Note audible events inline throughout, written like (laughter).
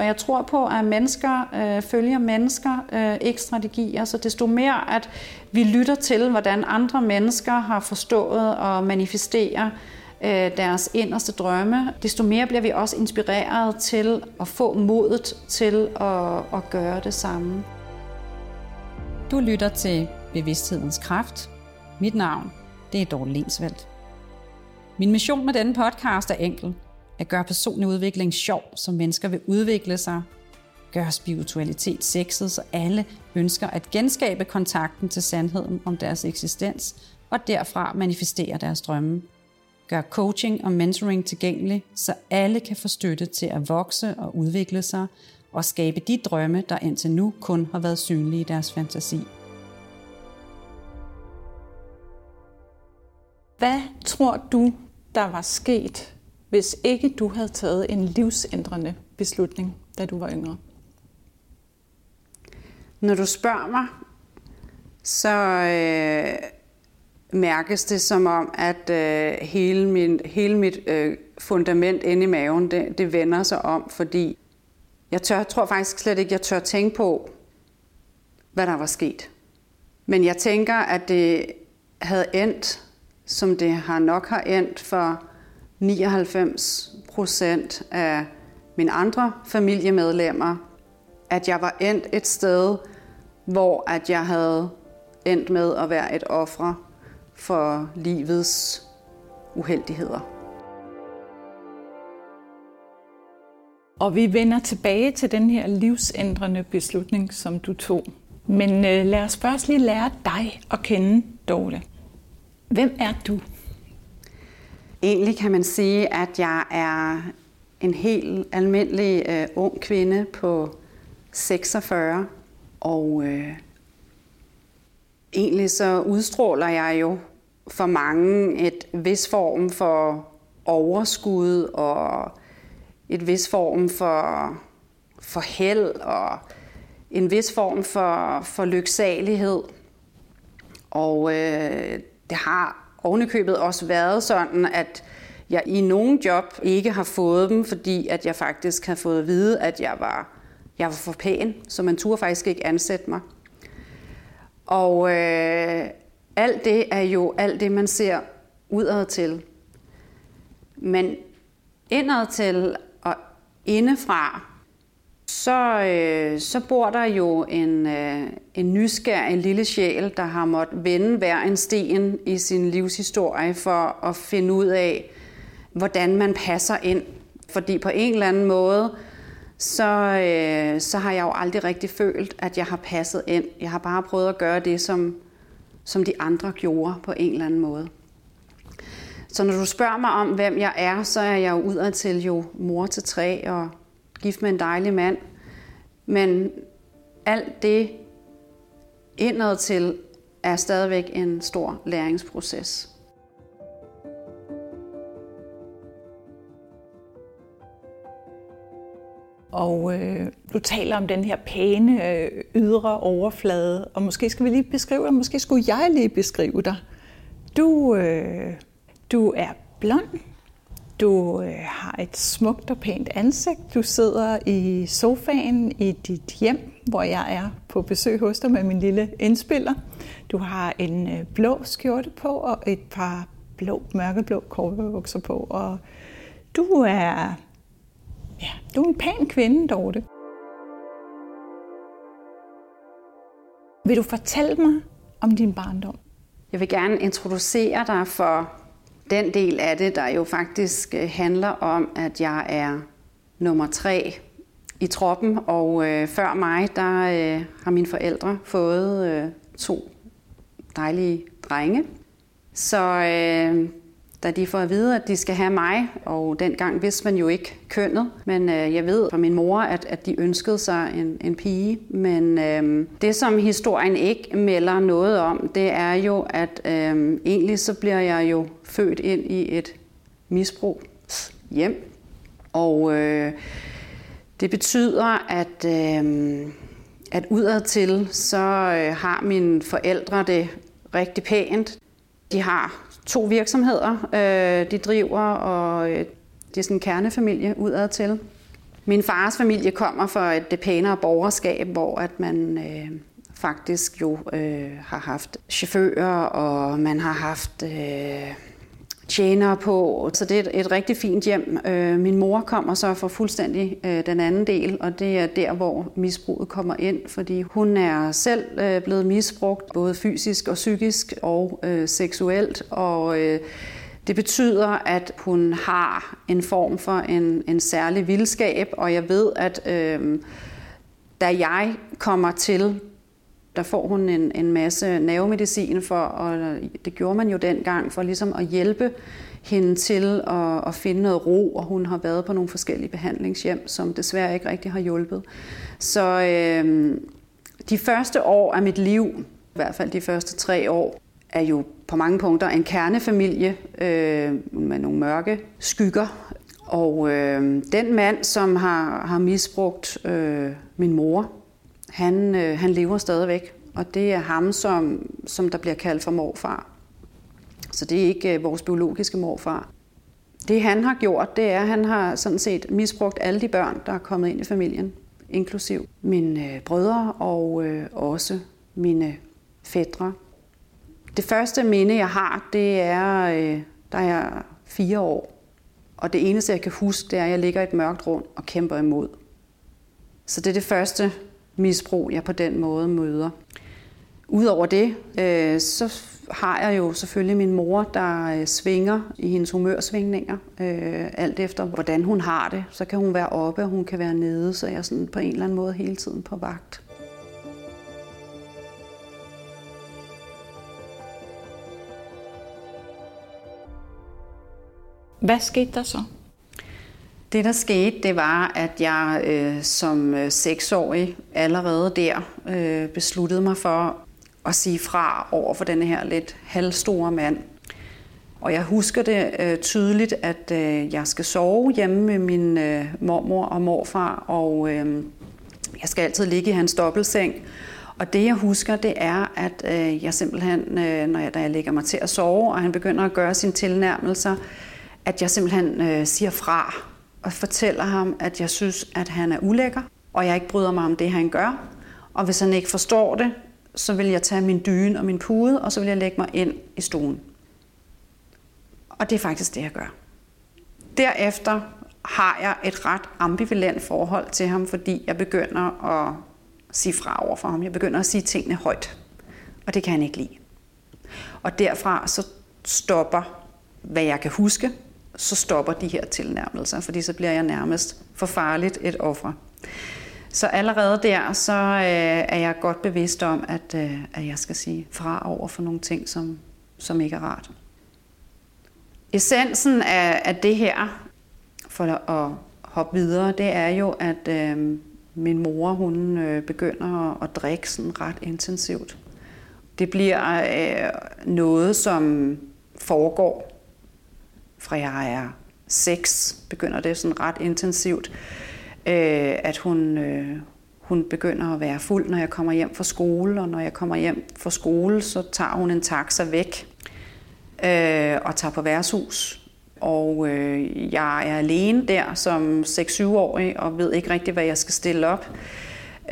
Og jeg tror på, at mennesker øh, følger mennesker, øh, ikke strategier. Så desto mere, at vi lytter til, hvordan andre mennesker har forstået og manifesterer øh, deres inderste drømme, desto mere bliver vi også inspireret til at få modet til at, at gøre det samme. Du lytter til Bevidsthedens Kraft. Mit navn, det er Dorte Lensfeldt. Min mission med denne podcast er enkel. At gøre personlig udvikling sjov, så mennesker vil udvikle sig. Gøre spiritualitet sexet, så alle ønsker at genskabe kontakten til sandheden om deres eksistens, og derfra manifestere deres drømme. Gør coaching og mentoring tilgængelig, så alle kan få støtte til at vokse og udvikle sig, og skabe de drømme, der indtil nu kun har været synlige i deres fantasi. Hvad tror du, der var sket, hvis ikke du havde taget en livsændrende beslutning, da du var yngre? Når du spørger mig, så øh, mærkes det som om, at øh, hele, min, hele mit øh, fundament inde i maven, det, det vender sig om, fordi jeg tør, tror faktisk slet ikke, jeg tør tænke på, hvad der var sket. Men jeg tænker, at det havde endt, som det har nok har endt for 99 procent af mine andre familiemedlemmer, at jeg var endt et sted, hvor at jeg havde endt med at være et offer for livets uheldigheder. Og vi vender tilbage til den her livsændrende beslutning, som du tog. Men øh, lad os først lige lære dig at kende, Dorte. Hvem er du? Egentlig kan man sige, at jeg er en helt almindelig øh, ung kvinde på 46, og øh, egentlig så udstråler jeg jo for mange et vis form for overskud og et vis form for, for held og en vis form for, for lyksalighed. Og øh, det har ovenikøbet også været sådan, at jeg i nogen job ikke har fået dem, fordi at jeg faktisk har fået at vide, at jeg var, jeg var for pæn, så man turde faktisk ikke ansætte mig. Og øh, alt det er jo alt det, man ser udad til. Men indad til og indefra, så, øh, så bor der jo en, øh, en nysgerrig lille sjæl, der har måttet vende hver en sten i sin livshistorie for at finde ud af, hvordan man passer ind. Fordi på en eller anden måde, så, øh, så har jeg jo aldrig rigtig følt, at jeg har passet ind. Jeg har bare prøvet at gøre det, som, som de andre gjorde på en eller anden måde. Så når du spørger mig om, hvem jeg er, så er jeg jo udadtil jo mor til tre og gift med en dejlig mand. Men alt det indad til er stadigvæk en stor læringsproces. Og øh, du taler om den her pæne øh, ydre overflade, og måske skal vi lige beskrive dig, måske skulle jeg lige beskrive dig. Du, øh, du er blond, du øh, har et smukt og pænt ansigt, du sidder i sofaen i dit hjem, hvor jeg er på besøg hos dig med min lille indspiller. Du har en øh, blå skjorte på og et par blå, mørkeblå korvebukser på, og du er Ja, du er en pæn kvinde, Dorte. Vil du fortælle mig om din barndom? Jeg vil gerne introducere dig for den del af det, der jo faktisk øh, handler om, at jeg er nummer tre i troppen, og øh, før mig, der øh, har mine forældre fået øh, to dejlige drenge. Så øh, da de får at vide, at de skal have mig, og dengang vidste man jo ikke kønnet, men øh, jeg ved fra min mor, at, at de ønskede sig en, en pige. Men øh, det, som historien ikke melder noget om, det er jo, at øh, egentlig så bliver jeg jo født ind i et misbrug hjem. Og øh, det betyder, at, øh, at udadtil så øh, har mine forældre det rigtig pænt. De har to virksomheder, øh, de driver, og øh, det er sådan en kernefamilie udad til. Min fars familie kommer fra et det pænere borgerskab, hvor at man øh, faktisk jo øh, har haft chauffører, og man har haft øh, tjenere på. Så det er et, et rigtig fint hjem. Øh, min mor kommer så fra fuldstændig øh, den anden del, og det er der, hvor misbruget kommer ind, fordi hun er selv øh, blevet misbrugt, både fysisk og psykisk og øh, seksuelt, og øh, det betyder, at hun har en form for en, en særlig vildskab, og jeg ved, at øh, da jeg kommer til, der får hun en, en masse nervemedicin for, og det gjorde man jo dengang, for ligesom at hjælpe hende til at, at finde noget ro, og hun har været på nogle forskellige behandlingshjem, som desværre ikke rigtig har hjulpet. Så øh, de første år af mit liv, i hvert fald de første tre år, er jo på mange punkter en kernefamilie øh, med nogle mørke skygger. Og øh, den mand, som har, har misbrugt øh, min mor, han, øh, han lever stadigvæk. Og det er ham, som, som der bliver kaldt for morfar. Så det er ikke øh, vores biologiske morfar. Det han har gjort, det er, at han har sådan set misbrugt alle de børn, der er kommet ind i familien, inklusiv mine øh, brødre og øh, også mine øh, fædre. Det første minde, jeg har, det er, øh, der er fire år. Og det eneste, jeg kan huske, det er, at jeg ligger i et mørkt rum og kæmper imod. Så det er det første misbrug, jeg på den måde møder. Udover det, øh, så har jeg jo selvfølgelig min mor, der øh, svinger i hendes humørsvingninger, øh, alt efter hvordan hun har det. Så kan hun være oppe, og hun kan være nede, så jeg er sådan på en eller anden måde hele tiden på vagt. Hvad skete der så? Det, der skete, det var, at jeg øh, som øh, seksårig allerede der øh, besluttede mig for at sige fra over for den her lidt halvstore mand. Og jeg husker det øh, tydeligt, at øh, jeg skal sove hjemme med min øh, mormor og morfar, og øh, jeg skal altid ligge i hans dobbeltseng. Og det jeg husker, det er, at øh, jeg simpelthen, øh, når jeg, da jeg lægger mig til at sove, og han begynder at gøre sine tilnærmelser, at jeg simpelthen øh, siger fra og fortæller ham, at jeg synes, at han er ulækker, og jeg ikke bryder mig om det, han gør. Og hvis han ikke forstår det, så vil jeg tage min dyne og min pude, og så vil jeg lægge mig ind i stuen. Og det er faktisk det, jeg gør. Derefter har jeg et ret ambivalent forhold til ham, fordi jeg begynder at sige fra over for ham. Jeg begynder at sige tingene højt, og det kan han ikke lide. Og derfra så stopper, hvad jeg kan huske, så stopper de her tilnærmelser, fordi så bliver jeg nærmest for farligt et offer. Så allerede der, så øh, er jeg godt bevidst om, at, øh, at jeg skal sige fra over for nogle ting, som, som ikke er rart. Essensen af, af det her, for at hoppe videre, det er jo, at øh, min mor hun øh, begynder at, at drikke sådan ret intensivt. Det bliver øh, noget, som foregår fra jeg er 6, begynder det sådan ret intensivt, øh, at hun, øh, hun begynder at være fuld, når jeg kommer hjem fra skole, og når jeg kommer hjem fra skole, så tager hun en taxa væk øh, og tager på værtshus. Og øh, jeg er alene der som 6-7-årig og ved ikke rigtig, hvad jeg skal stille op.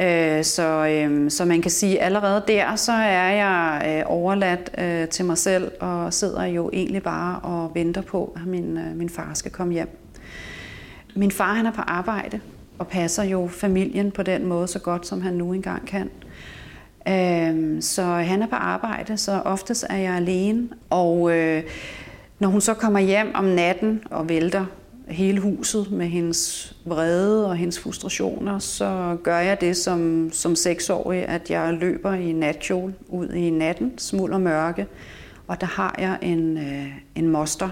Øh, så, øh, så man kan sige, at allerede der, så er jeg øh, overladt øh, til mig selv og sidder jo egentlig bare og venter på, at min, øh, min far skal komme hjem. Min far han er på arbejde og passer jo familien på den måde så godt, som han nu engang kan. Øhm, så han er på arbejde, så oftest er jeg alene. Og øh, når hun så kommer hjem om natten og vælter hele huset med hendes vrede og hendes frustrationer, så gør jeg det som, som seksårig, at jeg løber i natkjole ud i natten, smuld og mørke, og der har jeg en, øh, en moster,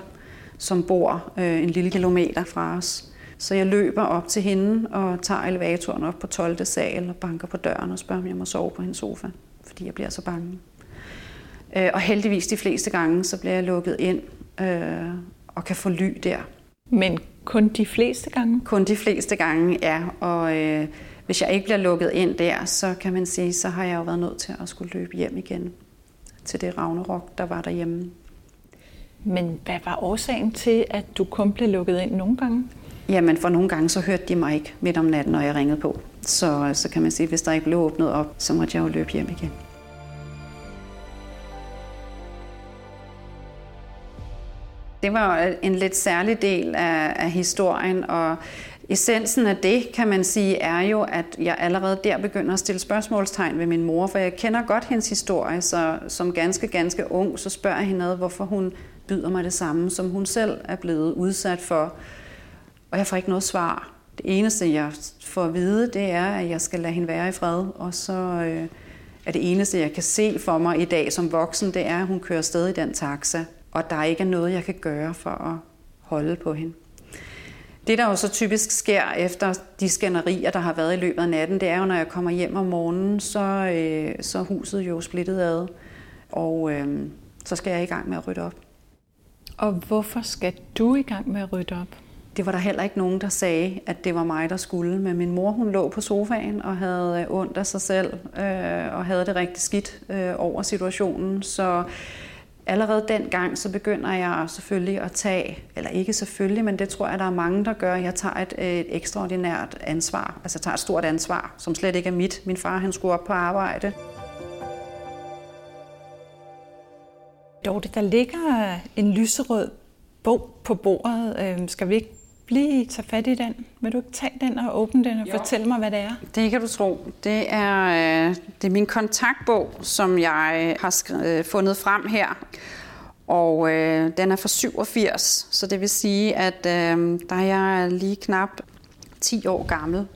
som bor øh, en lille kilometer fra os. Så jeg løber op til hende og tager elevatoren op på 12. sal og banker på døren og spørger, om jeg må sove på hendes sofa, fordi jeg bliver så bange. Øh, og heldigvis de fleste gange, så bliver jeg lukket ind øh, og kan få ly der. Men kun de fleste gange? Kun de fleste gange, ja. Og øh, hvis jeg ikke bliver lukket ind der, så kan man sige, så har jeg jo været nødt til at skulle løbe hjem igen til det Ragnarok, der var derhjemme. Men hvad var årsagen til, at du kun blev lukket ind nogle gange? Jamen, for nogle gange så hørte de mig ikke midt om natten, når jeg ringede på. Så, så kan man sige, at hvis der ikke blev åbnet op, så måtte jeg jo løbe hjem igen. Det var en lidt særlig del af, af historien, og essensen af det, kan man sige, er jo, at jeg allerede der begynder at stille spørgsmålstegn ved min mor, for jeg kender godt hendes historie, så som ganske, ganske ung, så spørger jeg hende, hvorfor hun byder mig det samme, som hun selv er blevet udsat for. Og jeg får ikke noget svar. Det eneste, jeg får at vide, det er, at jeg skal lade hende være i fred, og så øh, er det eneste, jeg kan se for mig i dag som voksen, det er, at hun kører sted i den taxa, og der ikke er noget, jeg kan gøre for at holde på hende. Det, der jo så typisk sker efter de skænderier, der har været i løbet af natten, det er jo, når jeg kommer hjem om morgenen, så, øh, så huset jo splittet ad, og øh, så skal jeg i gang med at rydde op. Og hvorfor skal du i gang med at rydde op? Det var der heller ikke nogen, der sagde, at det var mig, der skulle. Men min mor, hun lå på sofaen og havde øh, ondt af sig selv, øh, og havde det rigtig skidt øh, over situationen. Så allerede dengang, så begynder jeg selvfølgelig at tage, eller ikke selvfølgelig, men det tror jeg, der er mange, der gør. Jeg tager et, øh, et ekstraordinært ansvar, altså jeg tager et stort ansvar, som slet ikke er mit. Min far, han skulle op på arbejde. Dorte, der ligger en lyserød bog på bordet. Øhm, skal vi ikke lige tage fat i den? Vil du ikke tage den og åbne den og jo. fortælle mig, hvad det er? Det kan du tro. Det er, øh, det er min kontaktbog, som jeg har øh, fundet frem her. Og øh, den er fra 87, så det vil sige, at øh, der er jeg lige knap 10 år gammel.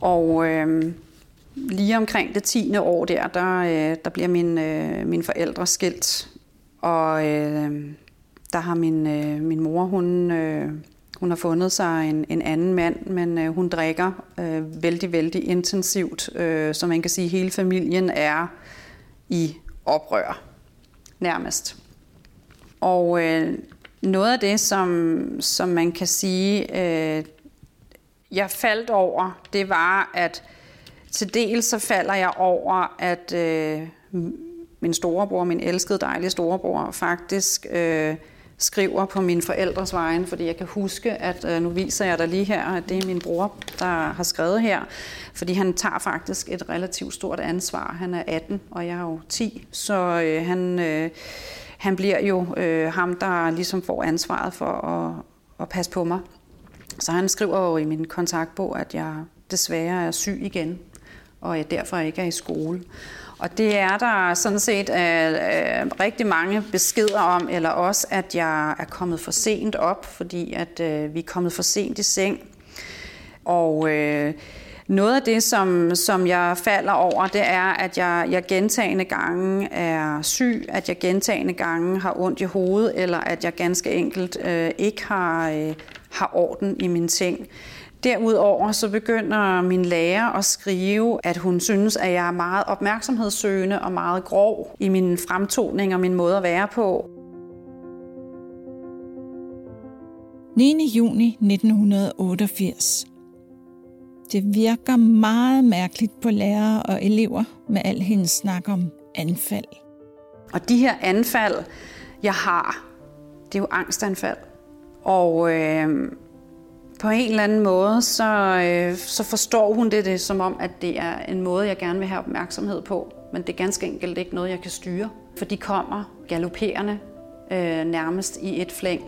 Og øh, lige omkring det 10. år der, der, øh, der bliver min, øh, mine forældre skilt. Og øh, der har min, øh, min mor, hun, øh, hun har fundet sig en, en anden mand, men øh, hun drikker øh, vældig, vældig intensivt. Øh, så man kan sige, at hele familien er i oprør, nærmest. Og øh, noget af det, som, som man kan sige, øh, jeg faldt over, det var, at til dels så falder jeg over, at øh, min storebror, min elskede dejlige storebror, faktisk øh, skriver på mine forældres vegne, fordi jeg kan huske, at øh, nu viser jeg dig lige her, at det er min bror, der har skrevet her, fordi han tager faktisk et relativt stort ansvar. Han er 18, og jeg er jo 10, så øh, han, øh, han bliver jo øh, ham, der ligesom får ansvaret for at, at passe på mig. Så han skriver jo i min kontaktbog, at jeg desværre er syg igen, og jeg derfor ikke er i skole. Og det er der sådan set øh, øh, rigtig mange beskeder om, eller også at jeg er kommet for sent op, fordi at øh, vi er kommet for sent i seng. Og øh, noget af det, som, som jeg falder over, det er, at jeg, jeg gentagende gange er syg, at jeg gentagende gange har ondt i hovedet, eller at jeg ganske enkelt øh, ikke har, øh, har orden i mine ting. Derudover så begynder min lærer at skrive, at hun synes, at jeg er meget opmærksomhedssøgende og meget grov i min fremtoning og min måde at være på. 9. juni 1988. Det virker meget mærkeligt på lærere og elever med al hendes snak om anfald. Og de her anfald, jeg har, det er jo angstanfald. Og øh, på en eller anden måde, så, øh, så forstår hun det, det som om, at det er en måde, jeg gerne vil have opmærksomhed på. Men det er ganske enkelt ikke noget, jeg kan styre. For de kommer galopperende øh, nærmest i et flæng.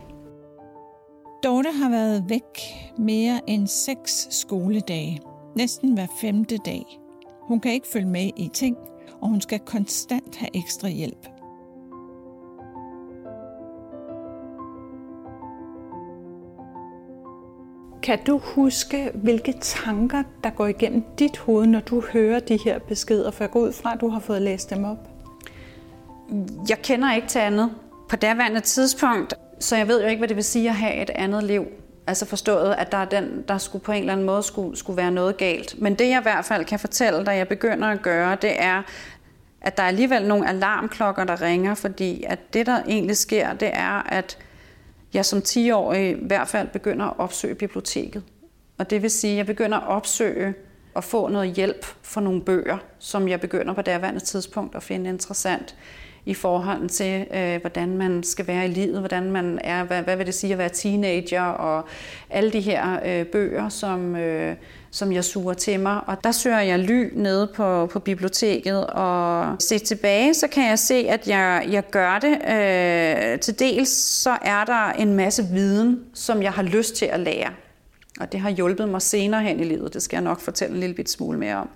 Dorte har været væk mere end seks skoledage. Næsten hver femte dag. Hun kan ikke følge med i ting, og hun skal konstant have ekstra hjælp. Kan du huske, hvilke tanker, der går igennem dit hoved, når du hører de her beskeder? For jeg går ud fra, at du har fået læst dem op. Jeg kender ikke til andet på daværende tidspunkt, så jeg ved jo ikke, hvad det vil sige at have et andet liv. Altså forstået, at der, er den, der skulle på en eller anden måde skulle, skulle være noget galt. Men det jeg i hvert fald kan fortælle, da jeg begynder at gøre, det er, at der er alligevel nogle alarmklokker, der ringer, fordi at det, der egentlig sker, det er, at jeg som 10-årig i hvert fald begynder at opsøge biblioteket. Og det vil sige, at jeg begynder at opsøge og få noget hjælp for nogle bøger, som jeg begynder på det tidspunkt at finde interessant. i forhold til, øh, hvordan man skal være i livet, hvordan man er, hvad, hvad vil det sige at være teenager, og alle de her øh, bøger, som, øh, som jeg suger til mig. Og der søger jeg ly nede på, på biblioteket, og se tilbage, så kan jeg se, at jeg, jeg gør det. Øh, til dels så er der en masse viden, som jeg har lyst til at lære. Og det har hjulpet mig senere hen i livet. Det skal jeg nok fortælle en lille bit smule mere om.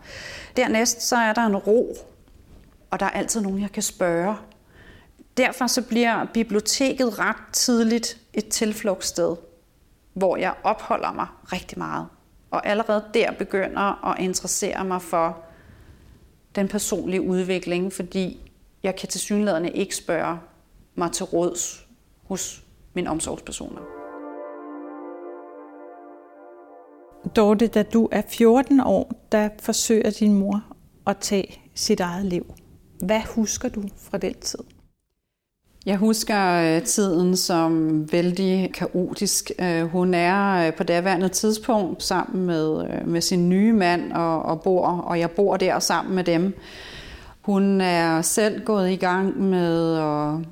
Dernæst så er der en ro, og der er altid nogen, jeg kan spørge. Derfor så bliver biblioteket ret tidligt et tilflugtssted, hvor jeg opholder mig rigtig meget. Og allerede der begynder at interessere mig for den personlige udvikling, fordi jeg kan til ikke spørge mig til råds hos mine omsorgspersoner. Dorte, da du er 14 år, der forsøger din mor at tage sit eget liv. Hvad husker du fra den tid? Jeg husker øh, tiden som vældig kaotisk. Øh, hun er øh, på daværende tidspunkt sammen med, med sin nye mand og, og bor, og jeg bor der sammen med dem. Hun er selv gået i gang med at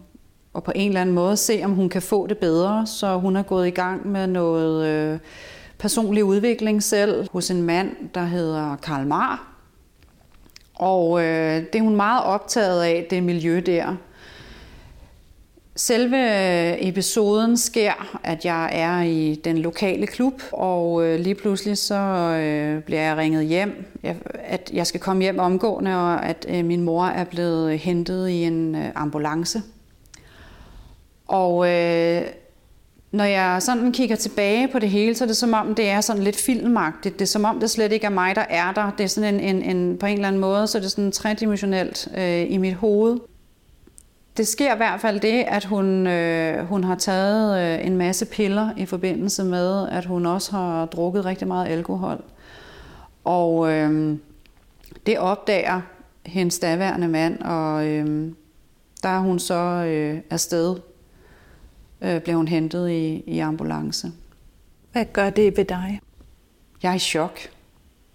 og på en eller anden måde se, om hun kan få det bedre. Så hun er gået i gang med noget øh, personlig udvikling selv hos en mand, der hedder Karl Mar. Og øh, det er hun meget optaget af, det miljø der. Selve øh, episoden sker, at jeg er i den lokale klub, og øh, lige pludselig så øh, bliver jeg ringet hjem, at jeg skal komme hjem omgående, og at øh, min mor er blevet hentet i en øh, ambulance. Og øh, når jeg sådan kigger tilbage på det hele, så er det som om, det er sådan lidt filmagtigt. Det er som om, det slet ikke er mig, der er der. Det er sådan en, en, en på en eller anden måde, så er det sådan tredimensionelt øh, i mit hoved. Det sker i hvert fald det, at hun, øh, hun har taget øh, en masse piller i forbindelse med, at hun også har drukket rigtig meget alkohol. Og øh, det opdager hendes daværende mand, og øh, der er hun så øh, afsted øh, blev hun hentet i, i ambulance. Hvad gør det ved dig? Jeg er i chok.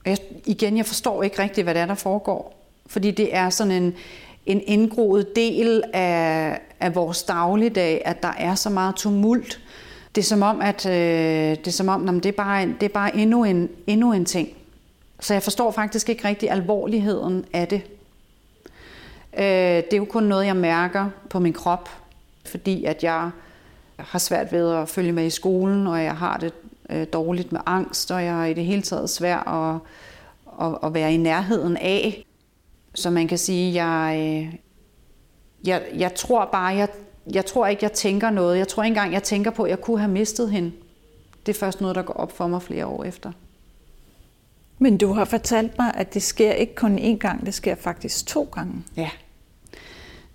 Jeg, igen, jeg forstår ikke rigtigt, hvad det er, der foregår. Fordi det er sådan en, en indgroet del af, af vores dagligdag, at der er så meget tumult. Det er som om, at øh, det er, som om, jamen, det er bare, det er bare endnu, en, endnu en ting. Så jeg forstår faktisk ikke rigtig alvorligheden af det. Øh, det er jo kun noget, jeg mærker på min krop, fordi at jeg har svært ved at følge med i skolen, og jeg har det øh, dårligt med angst, og jeg er i det hele taget svært at, at, at være i nærheden af. Så man kan sige, jeg, øh, jeg, jeg tror bare, jeg, jeg tror ikke, jeg tænker noget. Jeg tror ikke engang, jeg tænker på, at jeg kunne have mistet hende. Det er først noget, der går op for mig flere år efter. Men du har fortalt mig, at det sker ikke kun én gang, det sker faktisk to gange. Ja,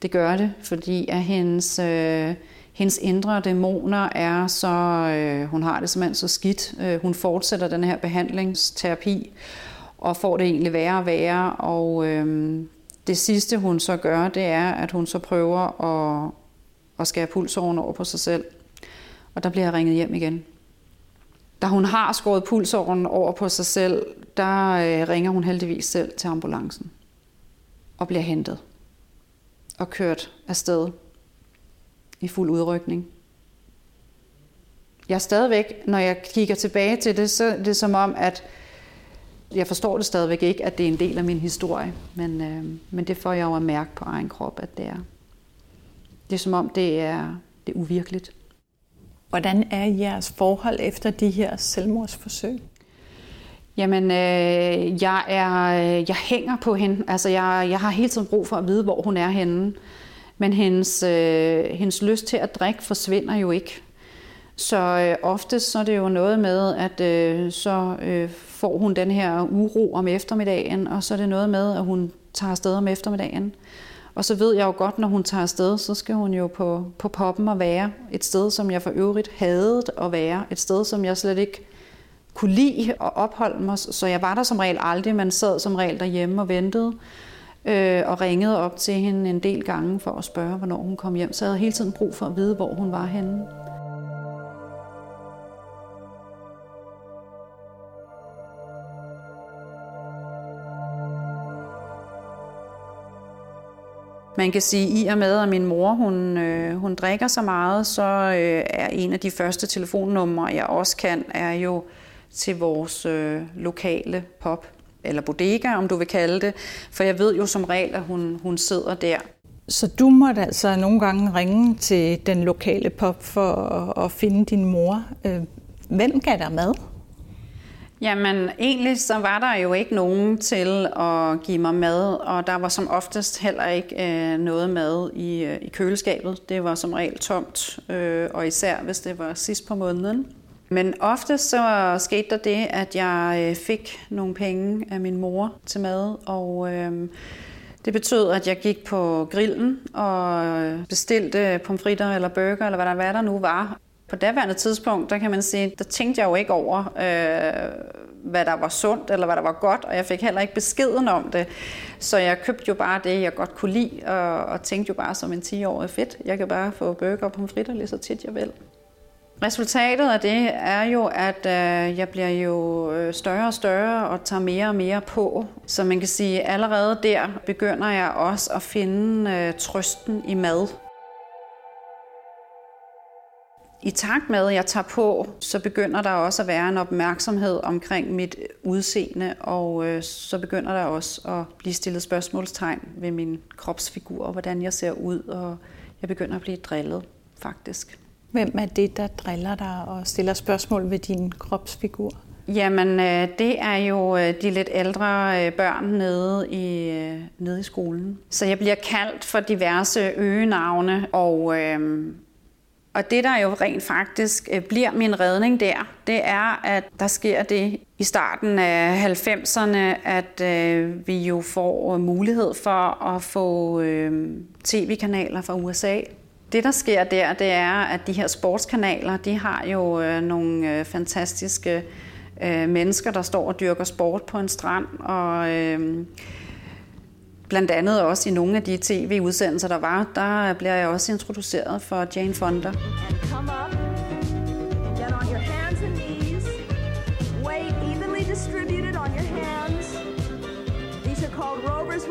det gør det, fordi at hendes, øh, hendes indre dæmoner er så, øh, hun har det simpelthen så skidt. Øh, hun fortsætter den her behandlingsterapi og får det egentlig værre og værre. Og øh, det sidste hun så gør, det er, at hun så prøver at, at skære pulsåren over på sig selv. Og der bliver jeg ringet hjem igen. Da hun har skåret pulsåren over på sig selv, der øh, ringer hun heldigvis selv til ambulancen og bliver hentet og kørt afsted i fuld udrykning. Jeg er stadigvæk, når jeg kigger tilbage til det, så er det som om, at jeg forstår det stadigvæk ikke, at det er en del af min historie, men, øh, men det får jeg jo at mærke på egen krop, at det er. Det er som om, det er, det er uvirkeligt. Hvordan er jeres forhold efter de her selvmordsforsøg? Jamen, øh, jeg, er, jeg hænger på hende. Altså, jeg, jeg har hele tiden brug for at vide, hvor hun er henne. Men hendes, øh, hendes lyst til at drikke forsvinder jo ikke. Så øh, oftest så er det jo noget med, at øh, så øh, får hun den her uro om eftermiddagen, og så er det noget med, at hun tager afsted om eftermiddagen. Og så ved jeg jo godt, når hun tager afsted, så skal hun jo på, på poppen og være et sted, som jeg for øvrigt havde at være. Et sted, som jeg slet ikke kunne lide at opholde mig. Så jeg var der som regel aldrig, men sad som regel derhjemme og ventede øh, og ringede op til hende en del gange for at spørge, hvornår hun kom hjem. Så jeg havde hele tiden brug for at vide, hvor hun var henne. Man kan sige, at i og med, at min mor hun, øh, hun drikker så meget, så øh, er en af de første telefonnumre, jeg også kan, er jo til vores øh, lokale pop, eller bodega, om du vil kalde det. For jeg ved jo som regel, at hun, hun sidder der. Så du måtte altså nogle gange ringe til den lokale pop for at, at finde din mor. Øh, hvem gav dig mad? Jamen, egentlig så var der jo ikke nogen til at give mig mad, og der var som oftest heller ikke øh, noget mad i, øh, i køleskabet. Det var som regel tomt, øh, og især hvis det var sidst på måneden. Men ofte så skete der det, at jeg øh, fik nogle penge af min mor til mad, og øh, det betød, at jeg gik på grillen og bestilte pomfritter eller burger, eller hvad der, hvad der nu var. På daværende tidspunkt, der kan man sige, der tænkte jeg jo ikke over, øh, hvad der var sundt eller hvad der var godt, og jeg fik heller ikke beskeden om det. Så jeg købte jo bare det, jeg godt kunne lide, og, og tænkte jo bare som en 10-årig fedt, jeg kan bare få burger og pomfritter lige så tit jeg vil. Resultatet af det er jo, at øh, jeg bliver jo øh, større og større og tager mere og mere på. Så man kan sige, at allerede der begynder jeg også at finde øh, trøsten i mad. I takt med, at jeg tager på, så begynder der også at være en opmærksomhed omkring mit udseende, og øh, så begynder der også at blive stillet spørgsmålstegn ved min kropsfigur, og hvordan jeg ser ud, og jeg begynder at blive drillet, faktisk. Hvem er det, der driller dig og stiller spørgsmål ved din kropsfigur? Jamen, øh, det er jo øh, de lidt ældre øh, børn nede i, nede i skolen. Så jeg bliver kaldt for diverse øgenavne, og, øh, og det, der jo rent faktisk øh, bliver min redning der, det er, at der sker det i starten af 90'erne, at øh, vi jo får øh, mulighed for at få øh, tv-kanaler fra USA det, der sker der, det er, at de her sportskanaler, de har jo øh, nogle øh, fantastiske øh, mennesker, der står og dyrker sport på en strand, og øh, blandt andet også i nogle af de tv-udsendelser, der var, der bliver jeg også introduceret for Jane Fonda.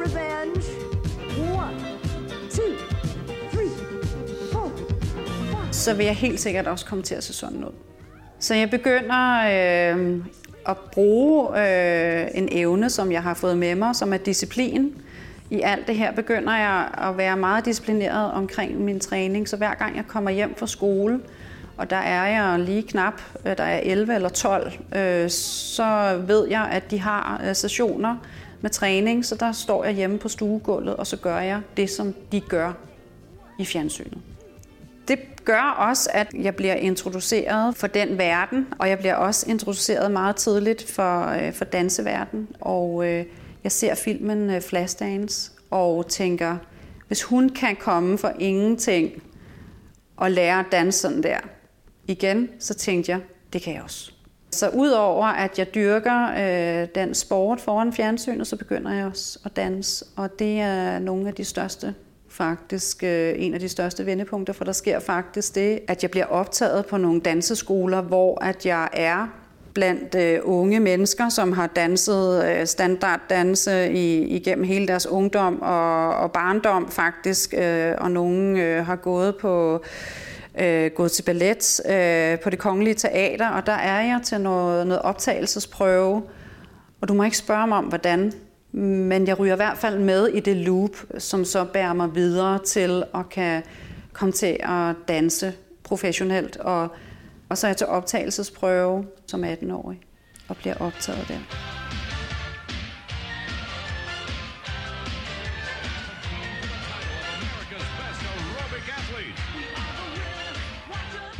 Revenge. One, two, så vil jeg helt sikkert også komme til at se sådan ud. Så jeg begynder øh, at bruge øh, en evne, som jeg har fået med mig, som er disciplin. I alt det her begynder jeg at være meget disciplineret omkring min træning, så hver gang jeg kommer hjem fra skole, og der er jeg lige knap, øh, der er 11 eller 12, øh, så ved jeg, at de har øh, sessioner med træning, så der står jeg hjemme på stuegulvet, og så gør jeg det, som de gør i fjernsynet. Det gør også, at jeg bliver introduceret for den verden, og jeg bliver også introduceret meget tidligt for, øh, for danseverdenen. Og øh, jeg ser filmen øh, Flashdance og tænker, hvis hun kan komme for ingenting og lære at danse sådan der igen, så tænkte jeg, det kan jeg også. Så udover at jeg dyrker øh, den sport foran fjernsynet, så begynder jeg også at danse, og det er nogle af de største faktisk øh, en af de største vendepunkter, for der sker faktisk det, at jeg bliver optaget på nogle danseskoler, hvor at jeg er blandt øh, unge mennesker, som har danset øh, standarddanse i, igennem hele deres ungdom og, og barndom faktisk, øh, og nogle øh, har gået på øh, gået til ballet øh, på det kongelige teater, og der er jeg til noget, noget optagelsesprøve, og du må ikke spørge mig om, hvordan, men jeg ryger i hvert fald med i det loop, som så bærer mig videre til at kan komme til at danse professionelt. Og, og så er jeg til optagelsesprøve som 18-årig og bliver optaget der.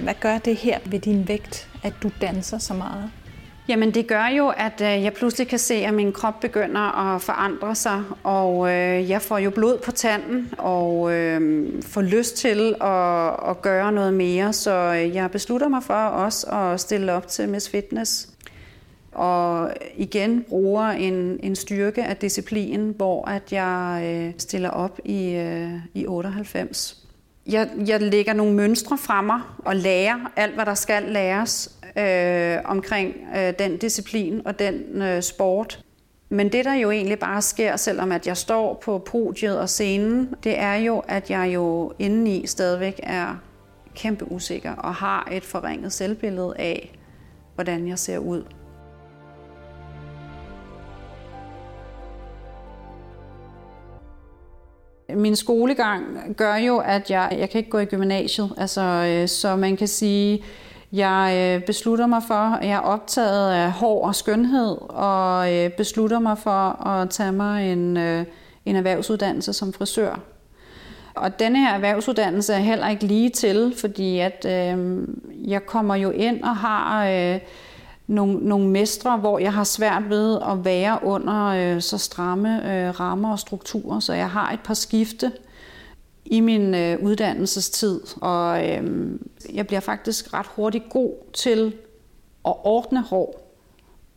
Hvad gør det her ved din vægt, at du danser så meget? Jamen det gør jo, at øh, jeg pludselig kan se, at min krop begynder at forandre sig, og øh, jeg får jo blod på tanden og øh, får lyst til at, at gøre noget mere, så øh, jeg beslutter mig for også at stille op til Miss Fitness. Og igen bruger en, en styrke af disciplin, hvor at jeg øh, stiller op i, øh, i 98. Jeg, jeg lægger nogle mønstre fra mig og lærer alt, hvad der skal læres øh, omkring øh, den disciplin og den øh, sport. Men det, der jo egentlig bare sker, selvom at jeg står på podiet og scenen, det er jo, at jeg jo indeni stadigvæk er kæmpe usikker og har et forringet selvbillede af, hvordan jeg ser ud. Min skolegang gør jo, at jeg, jeg kan ikke gå i gymnasiet. Altså, øh, så man kan sige, jeg øh, beslutter mig for, at jeg er optaget af hår og skønhed, og øh, beslutter mig for at tage mig en, øh, en erhvervsuddannelse som frisør. Og denne her erhvervsuddannelse er heller ikke lige til, fordi at øh, jeg kommer jo ind og har øh, nogle, nogle mestre, hvor jeg har svært ved at være under øh, så stramme øh, rammer og strukturer, så jeg har et par skifte i min øh, uddannelsestid, og øh, jeg bliver faktisk ret hurtigt god til at ordne hår.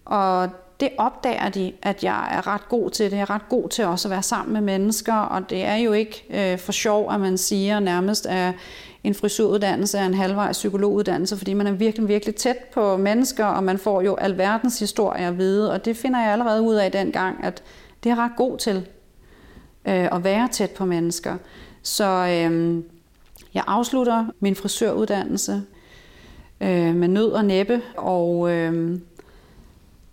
Og det opdager de, at jeg er ret god til det. Jeg er ret god til også at være sammen med mennesker, og det er jo ikke øh, for sjov, at man siger nærmest, at en frisuruddannelse er en halvvejs psykologuddannelse, fordi man er virkelig, virkelig tæt på mennesker, og man får jo alverdens historie at vide, og det finder jeg allerede ud af dengang, at det er ret god til øh, at være tæt på mennesker. Så øh, jeg afslutter min frisøruddannelse øh, med nød og næppe, og øh,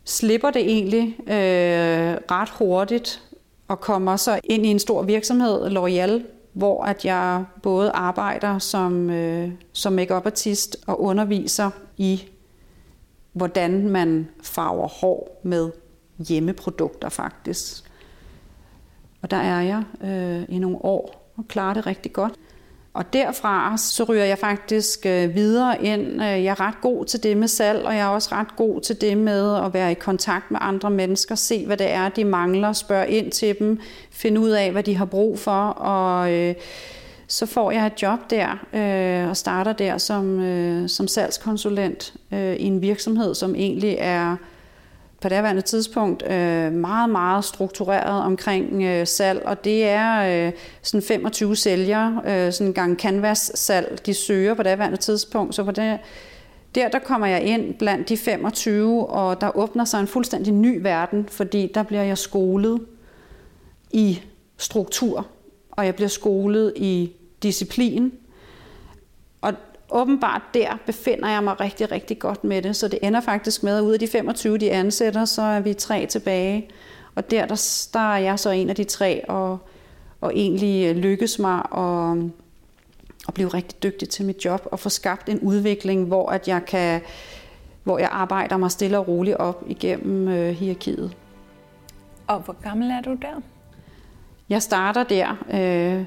slipper det egentlig øh, ret hurtigt og kommer så ind i en stor virksomhed, L'Oreal, hvor at jeg både arbejder som, øh, som make artist og underviser i, hvordan man farver hår med hjemmeprodukter faktisk. Og der er jeg øh, i nogle år og klarer det rigtig godt. Og derfra så ryger jeg faktisk øh, videre ind. Øh, jeg er ret god til det med salg, og jeg er også ret god til det med at være i kontakt med andre mennesker, se hvad det er, de mangler, spørge ind til dem, finde ud af, hvad de har brug for, og øh, så får jeg et job der øh, og starter der som, øh, som salgskonsulent øh, i en virksomhed, som egentlig er på det daværende tidspunkt øh, meget, meget struktureret omkring øh, salg, og det er øh, sådan 25 sælgere, øh, sådan en gang canvas-salg, de søger på det daværende tidspunkt, så på det, der, der kommer jeg ind blandt de 25, og der åbner sig en fuldstændig ny verden, fordi der bliver jeg skolet i struktur, og jeg bliver skolet i disciplin, åbenbart der befinder jeg mig rigtig, rigtig godt med det. Så det ender faktisk med, at ud af de 25, de ansætter, så er vi tre tilbage. Og der, der, der er jeg så en af de tre, og, og egentlig lykkes mig at, at blive rigtig dygtig til mit job, og få skabt en udvikling, hvor at jeg kan hvor jeg arbejder mig stille og roligt op igennem øh, hierarkiet. Og hvor gammel er du der? Jeg starter der øh,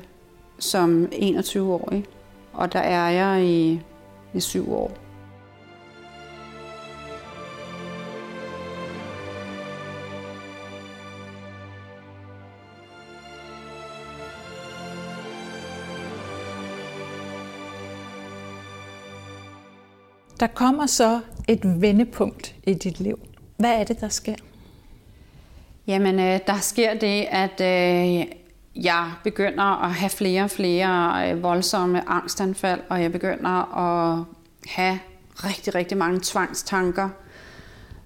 som 21-årig og der er jeg i, i syv år. Der kommer så et vendepunkt i dit liv. Hvad er det, der sker? Jamen, øh, der sker det, at øh, jeg begynder at have flere og flere øh, voldsomme angstanfald, og jeg begynder at have rigtig, rigtig mange tvangstanker,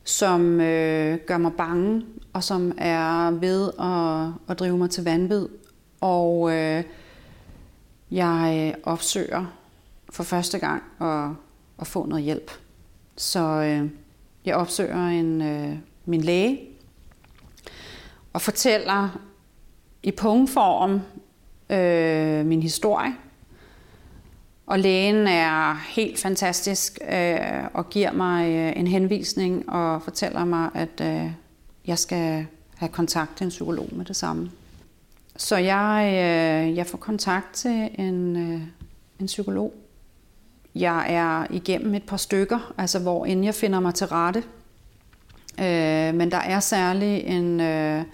som øh, gør mig bange, og som er ved at, at drive mig til vanvid. Og øh, jeg øh, opsøger for første gang at, at få noget hjælp. Så øh, jeg opsøger en, øh, min læge og fortæller i punktform øh, min historie. Og lægen er helt fantastisk øh, og giver mig øh, en henvisning og fortæller mig, at øh, jeg skal have kontakt til en psykolog med det samme. Så jeg, øh, jeg får kontakt til en, øh, en psykolog. Jeg er igennem et par stykker, altså hvor inden jeg finder mig til rette. Øh, men der er særlig en... Øh,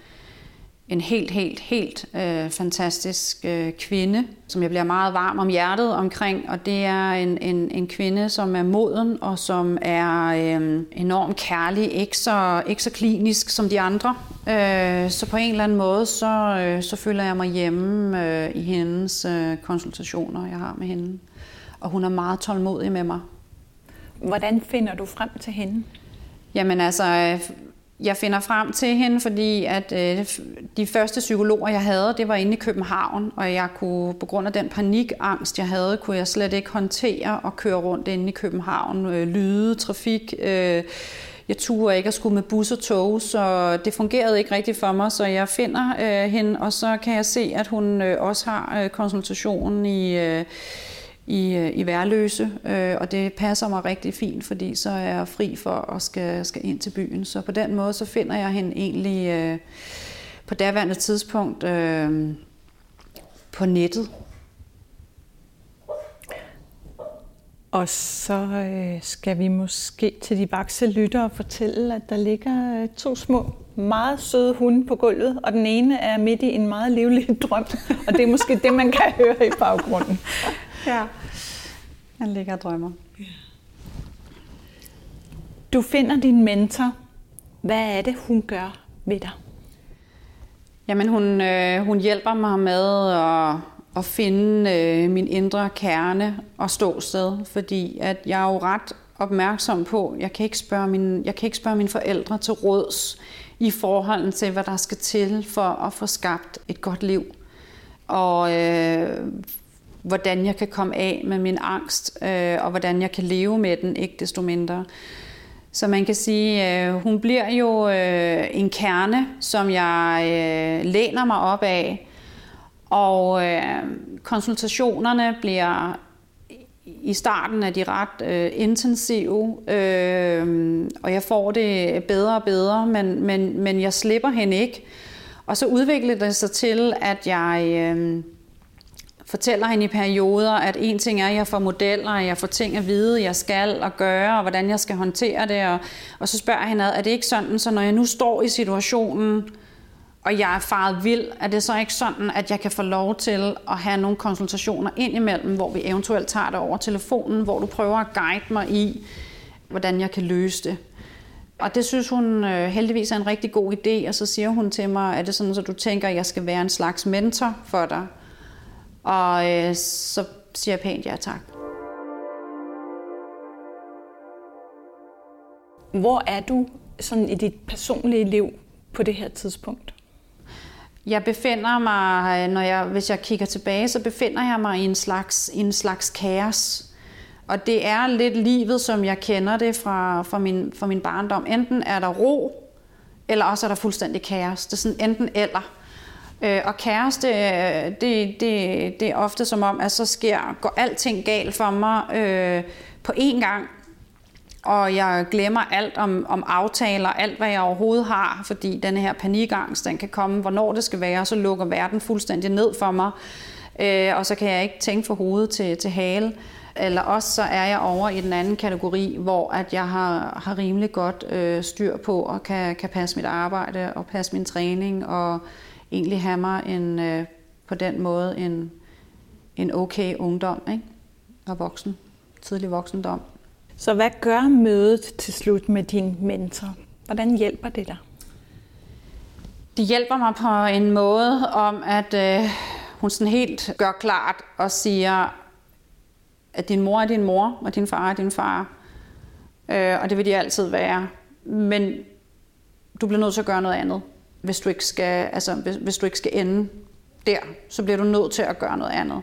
en helt, helt, helt øh, fantastisk øh, kvinde, som jeg bliver meget varm om hjertet omkring, og det er en, en, en kvinde, som er moden og som er øh, enormt kærlig, ikke så, ikke så klinisk som de andre. Øh, så på en eller anden måde, så, øh, så føler jeg mig hjemme øh, i hendes øh, konsultationer, jeg har med hende. Og hun er meget tålmodig med mig. Hvordan finder du frem til hende? Jamen altså, jeg finder frem til hende, fordi at øh, de første psykologer, jeg havde, det var inde i København, og jeg kunne, på grund af den panikangst, jeg havde, kunne jeg slet ikke håndtere at køre rundt inde i København, øh, lyde, trafik. Øh, jeg turde ikke at skulle med bus og tog, så det fungerede ikke rigtigt for mig, så jeg finder øh, hende, og så kan jeg se, at hun øh, også har øh, konsultationen i... Øh, i, øh, i Værløse, øh, og det passer mig rigtig fint, fordi så er jeg fri for at skal, skal ind til byen. Så på den måde, så finder jeg hende egentlig øh, på daværende tidspunkt øh, på nettet. Og så øh, skal vi måske til de vakse lyttere fortælle, at der ligger øh, to små, meget søde hunde på gulvet, og den ene er midt i en meget livlig (laughs) drøm, og det er måske det, man kan høre i baggrunden. (laughs) Ja, han ligger og drømmer. Du finder din mentor. Hvad er det, hun gør ved dig? Jamen, hun, øh, hun hjælper mig med at, at finde øh, min indre kerne og ståsted, fordi at jeg er jo ret opmærksom på, jeg kan ikke spørge mine, jeg kan ikke spørge mine forældre til råds i forhold til, hvad der skal til for at få skabt et godt liv. Og øh, hvordan jeg kan komme af med min angst, øh, og hvordan jeg kan leve med den, ikke desto mindre. Så man kan sige, øh, hun bliver jo øh, en kerne, som jeg øh, læner mig op af, og øh, konsultationerne bliver i starten er de ret øh, intensive, øh, og jeg får det bedre og bedre, men, men, men jeg slipper hende ikke. Og så udvikler det sig til, at jeg øh, fortæller hende i perioder, at en ting er, at jeg får modeller, og jeg får ting at vide, jeg skal og gøre, og hvordan jeg skal håndtere det. Og, og så spørger jeg hende, er det ikke sådan, så når jeg nu står i situationen, og jeg er faret vild, er det så ikke sådan, at jeg kan få lov til at have nogle konsultationer indimellem, hvor vi eventuelt tager det over telefonen, hvor du prøver at guide mig i, hvordan jeg kan løse det. Og det synes hun øh, heldigvis er en rigtig god idé, og så siger hun til mig, er det sådan, at du tænker, at jeg skal være en slags mentor for dig? Og øh, så siger jeg pænt ja tak. Hvor er du sådan i dit personlige liv på det her tidspunkt? Jeg befinder mig, når jeg, hvis jeg kigger tilbage, så befinder jeg mig i en slags, en slags kaos. Og det er lidt livet, som jeg kender det fra, fra, min, fra min barndom. Enten er der ro, eller også er der fuldstændig kaos. Det er sådan enten eller. Øh, og kæreste, øh, det, det, det er ofte som om, at så sker, går alting galt for mig øh, på én gang. Og jeg glemmer alt om, om aftaler, alt hvad jeg overhovedet har, fordi den her panikangst, den kan komme, hvornår det skal være, så lukker verden fuldstændig ned for mig. Øh, og så kan jeg ikke tænke for hovedet til, til hale. Eller også så er jeg over i den anden kategori, hvor at jeg har, har rimelig godt øh, styr på og kan, kan passe mit arbejde og passe min træning og egentlig have mig en, øh, på den måde en, en okay ungdom ikke? og voksen, tidlig voksendom. Så hvad gør mødet til slut med din mentor? Hvordan hjælper det dig? Det hjælper mig på en måde om, at øh, hun sådan helt gør klart og siger, at din mor er din mor, og din far er din far. Øh, og det vil de altid være. Men du bliver nødt til at gøre noget andet hvis du ikke skal, altså, hvis, hvis du ikke skal ende der, så bliver du nødt til at gøre noget andet.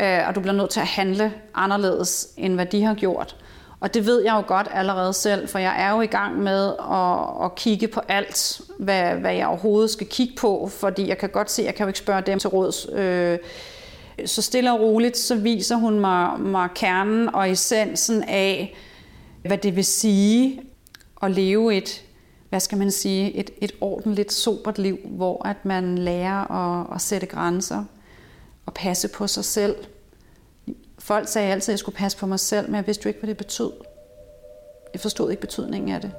Øh, og du bliver nødt til at handle anderledes, end hvad de har gjort. Og det ved jeg jo godt allerede selv, for jeg er jo i gang med at, at kigge på alt, hvad, hvad jeg overhovedet skal kigge på, fordi jeg kan godt se, at jeg kan jo ikke spørge dem til råds. Øh, så stille og roligt, så viser hun mig, mig kernen og essensen af, hvad det vil sige at leve et, hvad skal man sige, et, et ordentligt, sobert liv, hvor at man lærer at, at sætte grænser og passe på sig selv. Folk sagde altid, at jeg skulle passe på mig selv, men jeg vidste jo ikke, hvad det betød. Jeg forstod ikke betydningen af det.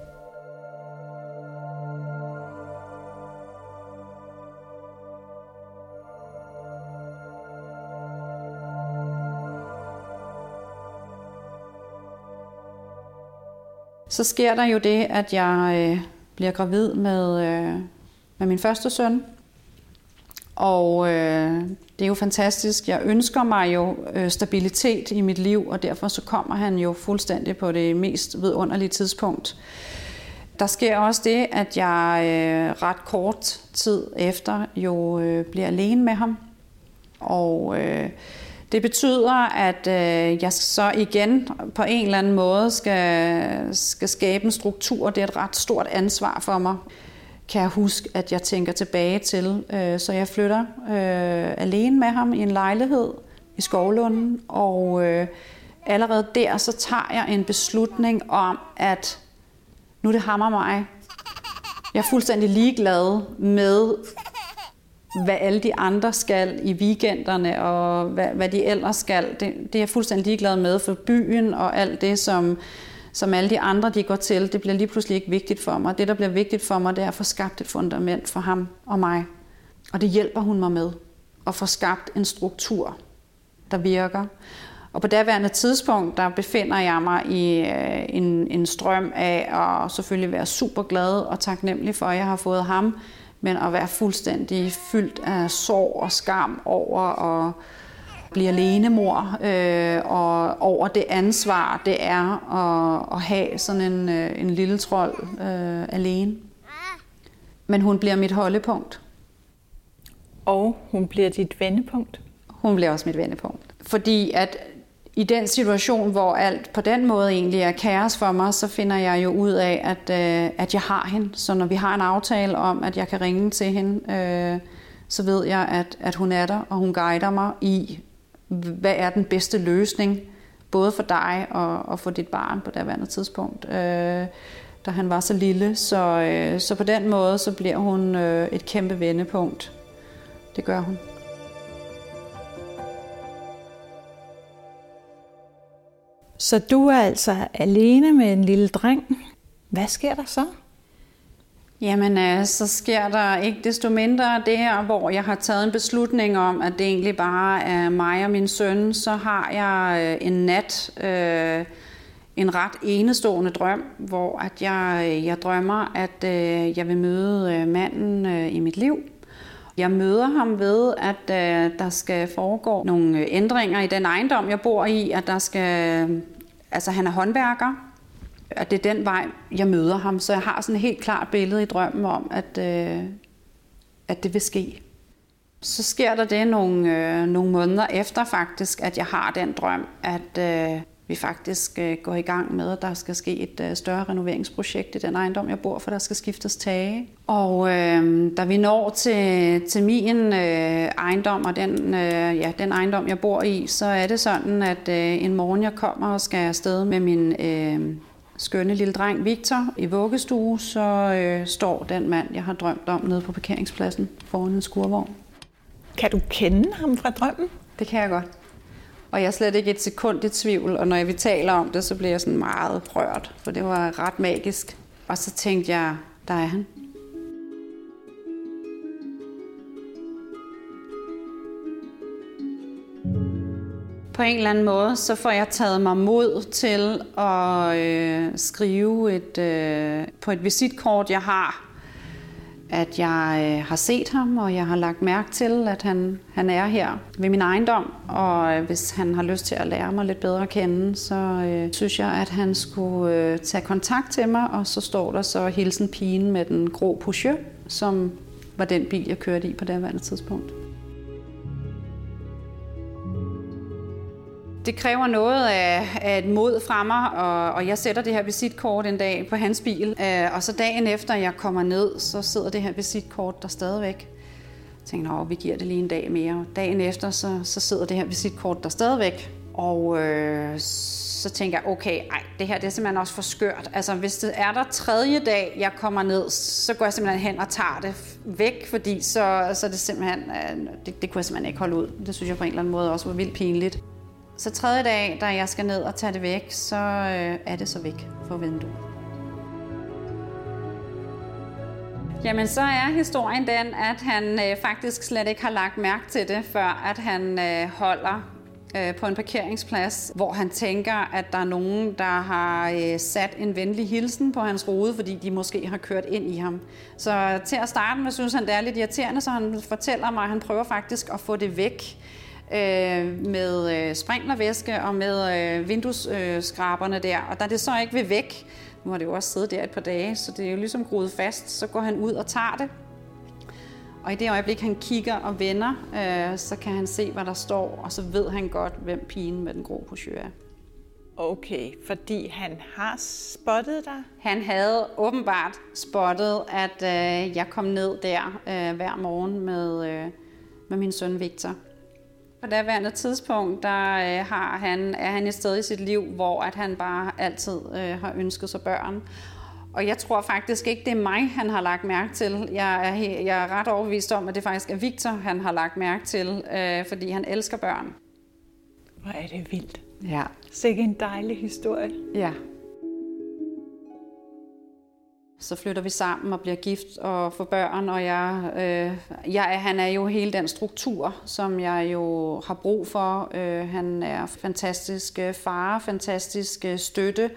Så sker der jo det, at jeg øh, bliver gravid med, øh, med min første søn. Og øh, det er jo fantastisk. Jeg ønsker mig jo øh, stabilitet i mit liv, og derfor så kommer han jo fuldstændig på det mest vidunderlige tidspunkt. Der sker også det, at jeg øh, ret kort tid efter jo øh, bliver alene med ham. Og øh, det betyder, at øh, jeg så igen på en eller anden måde skal, skal skabe en struktur. Det er et ret stort ansvar for mig, kan jeg huske, at jeg tænker tilbage til. Øh, så jeg flytter øh, alene med ham i en lejlighed i Skovlunden, og øh, allerede der så tager jeg en beslutning om, at nu er det hammer mig. Jeg er fuldstændig ligeglad med, hvad alle de andre skal i weekenderne, og hvad, hvad de ellers skal. Det, det er jeg fuldstændig ligeglad med, for byen og alt det, som, som alle de andre de går til, det bliver lige pludselig ikke vigtigt for mig. Det, der bliver vigtigt for mig, det er at få skabt et fundament for ham og mig. Og det hjælper hun mig med. At få skabt en struktur, der virker. Og på daværende tidspunkt, der befinder jeg mig i øh, en, en strøm af at selvfølgelig være super glad og taknemmelig for, at jeg har fået ham, men at være fuldstændig fyldt af sorg og skam over at blive alenemor, øh, og over det ansvar, det er at, at have sådan en, øh, en lille trold øh, alene. Men hun bliver mit holdepunkt. Og hun bliver dit vendepunkt? Hun bliver også mit vendepunkt. Fordi at i den situation, hvor alt på den måde egentlig er kaos for mig, så finder jeg jo ud af, at, øh, at jeg har hende. Så når vi har en aftale om, at jeg kan ringe til hende, øh, så ved jeg, at, at hun er der, og hun guider mig i, hvad er den bedste løsning, både for dig og, og for dit barn på det andet tidspunkt, øh, da han var så lille. Så, øh, så på den måde, så bliver hun øh, et kæmpe vendepunkt. Det gør hun. Så du er altså alene med en lille dreng. Hvad sker der så? Jamen, øh, så sker der ikke desto mindre det her, hvor jeg har taget en beslutning om, at det egentlig bare er mig og min søn. Så har jeg øh, en nat øh, en ret enestående drøm, hvor at jeg, øh, jeg drømmer, at øh, jeg vil møde øh, manden øh, i mit liv. Jeg møder ham ved, at øh, der skal foregå nogle øh, ændringer i den ejendom, jeg bor i, at der skal, øh, altså han er håndværker, at det er den vej, jeg møder ham. Så jeg har sådan et helt klart billede i drømmen om, at, øh, at det vil ske. Så sker der det nogle, øh, nogle måneder efter faktisk, at jeg har den drøm, at øh, vi faktisk øh, går i gang med, at der skal ske et øh, større renoveringsprojekt i den ejendom, jeg bor, for der skal skiftes tage. Og øh, da vi når til, til min øh, ejendom, og den, øh, ja, den ejendom, jeg bor i, så er det sådan, at øh, en morgen jeg kommer og skal afsted med min øh, skønne lille dreng Victor i vuggestue, så øh, står den mand, jeg har drømt om, nede på parkeringspladsen foran en skurvogn. Kan du kende ham fra drømmen? Det kan jeg godt. Og jeg er slet ikke et sekund i tvivl, og når jeg vi taler om det, så bliver jeg sådan meget rørt, for det var ret magisk. Og så tænkte jeg, der er han. På en eller anden måde, så får jeg taget mig mod til at øh, skrive et, øh, på et visitkort, jeg har, at jeg øh, har set ham, og jeg har lagt mærke til, at han, han er her ved min ejendom. Og øh, hvis han har lyst til at lære mig lidt bedre at kende, så øh, synes jeg, at han skulle øh, tage kontakt til mig. Og så står der så hilsen pigen med den grå Peugeot, som var den bil, jeg kørte i på det tidspunkt. Det kræver noget af, af et mod fra mig, og, og jeg sætter det her visitkort en dag på hans bil. Øh, og så dagen efter jeg kommer ned, så sidder det her visitkort der stadigvæk. Jeg tænker, at vi giver det lige en dag mere. Dagen efter, så, så sidder det her visitkort der stadigvæk. Og øh, så tænker jeg, okay, ej, det her det er simpelthen også for skørt. Altså, hvis det er der tredje dag, jeg kommer ned, så går jeg simpelthen hen og tager det væk, fordi så, så er det simpelthen, øh, det, det kunne jeg simpelthen ikke holde ud. Det synes jeg på en eller anden måde også var vildt pinligt. Så tredje dag, da jeg skal ned og tage det væk, så øh, er det så væk fra vinduet. Jamen, så er historien den, at han øh, faktisk slet ikke har lagt mærke til det, før at han øh, holder øh, på en parkeringsplads, hvor han tænker, at der er nogen, der har øh, sat en venlig hilsen på hans rode, fordi de måske har kørt ind i ham. Så til at starte med synes han, det er lidt irriterende, så han fortæller mig, at han prøver faktisk at få det væk øh, med øh, sprinklervæske og med øh, vinduesskraberne der. Og da det så ikke vil væk, Nu har det jo også siddet der et par dage, så det er jo ligesom groet fast. Så går han ud og tager det. Og i det øjeblik, han kigger og vender, øh, så kan han se, hvad der står, og så ved han godt, hvem pigen med den grå brochure er. Okay, fordi han har spottet dig? Han havde åbenbart spottet, at øh, jeg kom ned der øh, hver morgen med, øh, med min søn Victor. På daværende tidspunkt, der øh, har han, er han et sted i sit liv, hvor at han bare altid øh, har ønsket sig børn. Og jeg tror faktisk ikke, det er mig, han har lagt mærke til. Jeg er, jeg er ret overbevist om, at det faktisk er Victor, han har lagt mærke til, øh, fordi han elsker børn. Hvor er det vildt. Ja. Sikke en dejlig historie. Ja. Så flytter vi sammen og bliver gift og får børn, og jeg, øh, jeg, han er jo hele den struktur, som jeg jo har brug for. Øh, han er fantastisk øh, far, fantastisk øh, støtte,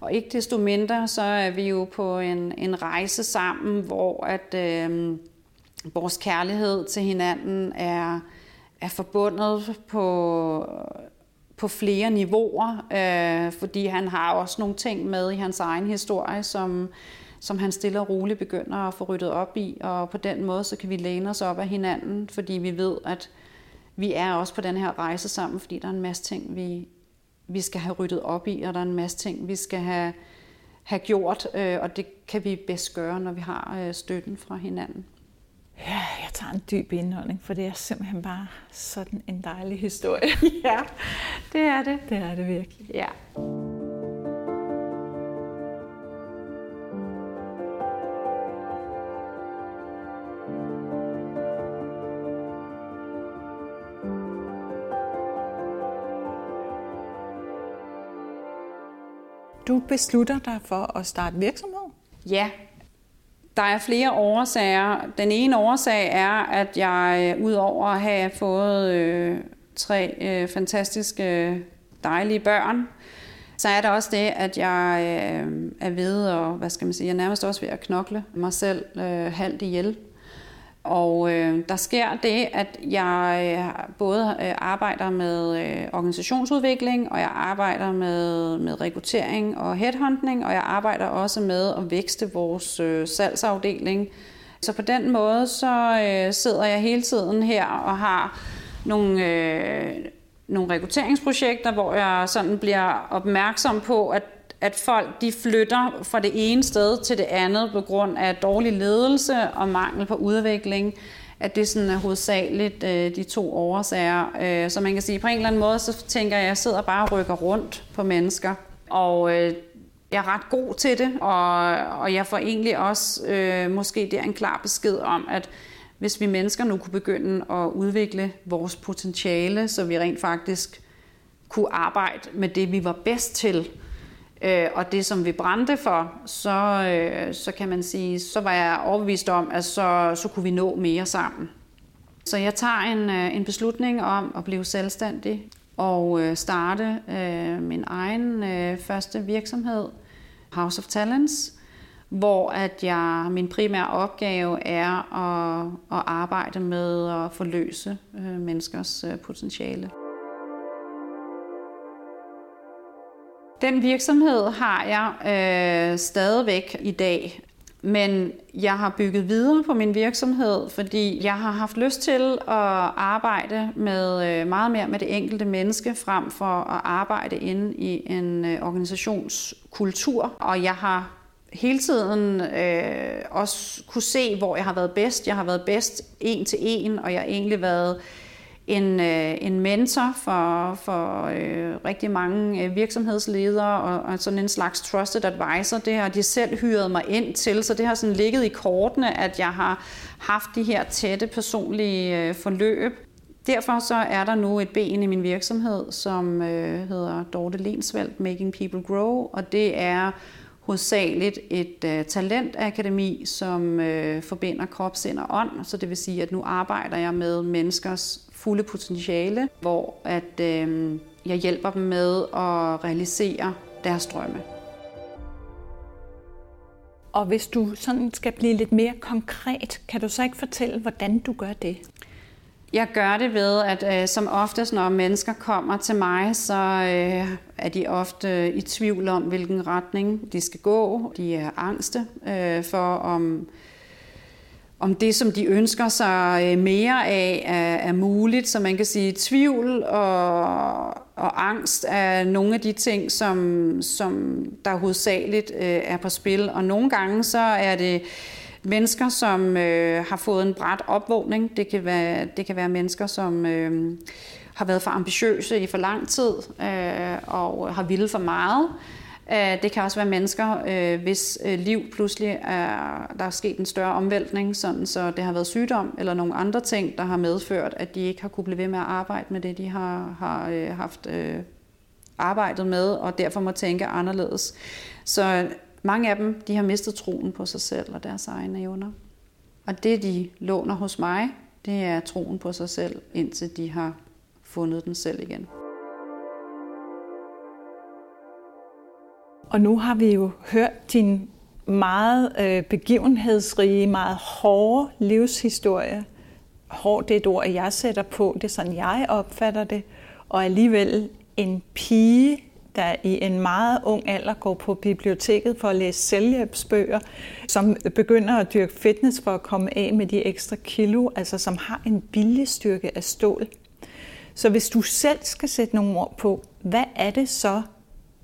og ikke desto mindre, så er vi jo på en, en rejse sammen, hvor at øh, vores kærlighed til hinanden er, er forbundet på på flere niveauer, øh, fordi han har også nogle ting med i hans egen historie, som, som han stille og roligt begynder at få ryddet op i, og på den måde så kan vi læne os op af hinanden, fordi vi ved, at vi er også på den her rejse sammen, fordi der er en masse ting, vi, vi skal have ryddet op i, og der er en masse ting, vi skal have, have gjort, øh, og det kan vi bedst gøre, når vi har øh, støtten fra hinanden. Ja, jeg tager en dyb indånding, for det er simpelthen bare sådan en dejlig historie. (laughs) ja, det er det. Det er det virkelig. Ja. Du beslutter dig for at starte virksomhed? Ja, der er flere årsager. Den ene årsag er, at jeg øh, udover at have fået øh, tre øh, fantastiske, dejlige børn, så er der også det, at jeg øh, er ved og hvad skal man sige, jeg er nærmest også ved at knokle mig selv øh, halvt ihjel og øh, der sker det, at jeg øh, både øh, arbejder med øh, organisationsudvikling, og jeg arbejder med, med rekruttering og headhunting, og jeg arbejder også med at vækste vores øh, salgsafdeling. Så på den måde, så øh, sidder jeg hele tiden her og har nogle, øh, nogle rekrutteringsprojekter, hvor jeg sådan bliver opmærksom på, at at folk de flytter fra det ene sted til det andet på grund af dårlig ledelse og mangel på udvikling at det sådan er hovedsageligt øh, de to årsager. Øh, så man kan sige, på en eller anden måde, så tænker jeg, at jeg sidder bare og rykker rundt på mennesker. Og øh, jeg er ret god til det, og, og jeg får egentlig også øh, måske der en klar besked om, at hvis vi mennesker nu kunne begynde at udvikle vores potentiale, så vi rent faktisk kunne arbejde med det, vi var bedst til, øh, og det, som vi brændte for, så, øh, så kan man sige, så var jeg overbevist om, at så, så kunne vi nå mere sammen. Så jeg tager en, øh, en beslutning om at blive selvstændig og øh, starte øh, min egen øh, første virksomhed, House of Talents, hvor at jeg min primære opgave er at, at arbejde med at forløse øh, menneskers øh, potentiale. Den virksomhed har jeg øh, stadigvæk i dag, men jeg har bygget videre på min virksomhed, fordi jeg har haft lyst til at arbejde med øh, meget mere med det enkelte menneske, frem for at arbejde inde i en øh, organisationskultur. Og jeg har hele tiden øh, også kunne se, hvor jeg har været bedst. Jeg har været bedst en til en, og jeg har egentlig været en, øh, en mentor for, for øh, rigtig mange øh, virksomhedsledere og, og sådan en slags trusted advisor. Det har de selv hyret mig ind til, så det har sådan ligget i kortene, at jeg har haft de her tætte personlige øh, forløb. Derfor så er der nu et ben i min virksomhed, som øh, hedder Dorte Lensveld, Making People Grow, og det er hovedsageligt et øh, talentakademi, som øh, forbinder krop, sind og ånd. Så det vil sige, at nu arbejder jeg med menneskers fulde potentiale, hvor at, øh, jeg hjælper dem med at realisere deres drømme. Og hvis du sådan skal blive lidt mere konkret, kan du så ikke fortælle, hvordan du gør det? Jeg gør det ved, at øh, som oftest, når mennesker kommer til mig, så øh, er de ofte i tvivl om, hvilken retning de skal gå. De er angste øh, for, om, om det, som de ønsker sig øh, mere af, er, er muligt. Så man kan sige, tvivl og, og angst er nogle af de ting, som, som der hovedsageligt øh, er på spil. Og nogle gange så er det mennesker, som øh, har fået en bræt opvågning. Det kan være, det kan være mennesker, som øh, har været for ambitiøse i for lang tid øh, og har ville for meget. Øh, Øh, det kan også være mennesker, øh, hvis øh, liv pludselig er, der er sket en større omvæltning, sådan så det har været sygdom eller nogle andre ting, der har medført, at de ikke har kunne blive ved med at arbejde med det, de har, har haft arbejdet med, og derfor må tænke anderledes. Så mange af dem, de har mistet troen på sig selv og deres egne evner. Og det, de låner hos mig, det er troen på sig selv, indtil de har fundet den selv igen. Og nu har vi jo hørt din meget øh, begivenhedsrige, meget hårde livshistorie. Hård det er et ord, jeg sætter på, det er sådan, jeg opfatter det. Og alligevel en pige, der i en meget ung alder går på biblioteket for at læse selvhjælpsbøger, som begynder at dyrke fitness for at komme af med de ekstra kilo, altså som har en viljestyrke af stål. Så hvis du selv skal sætte nogle ord på, hvad er det så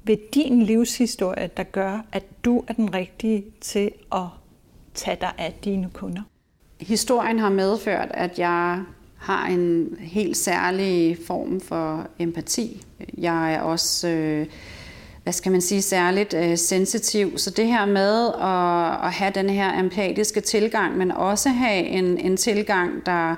ved din livshistorie, der gør, at du er den rigtige til at tage dig af dine kunder? Historien har medført, at jeg har en helt særlig form for empati. Jeg er også, øh, hvad skal man sige, særligt øh, sensitiv. Så det her med at, at have den her empatiske tilgang, men også have en, en tilgang, der,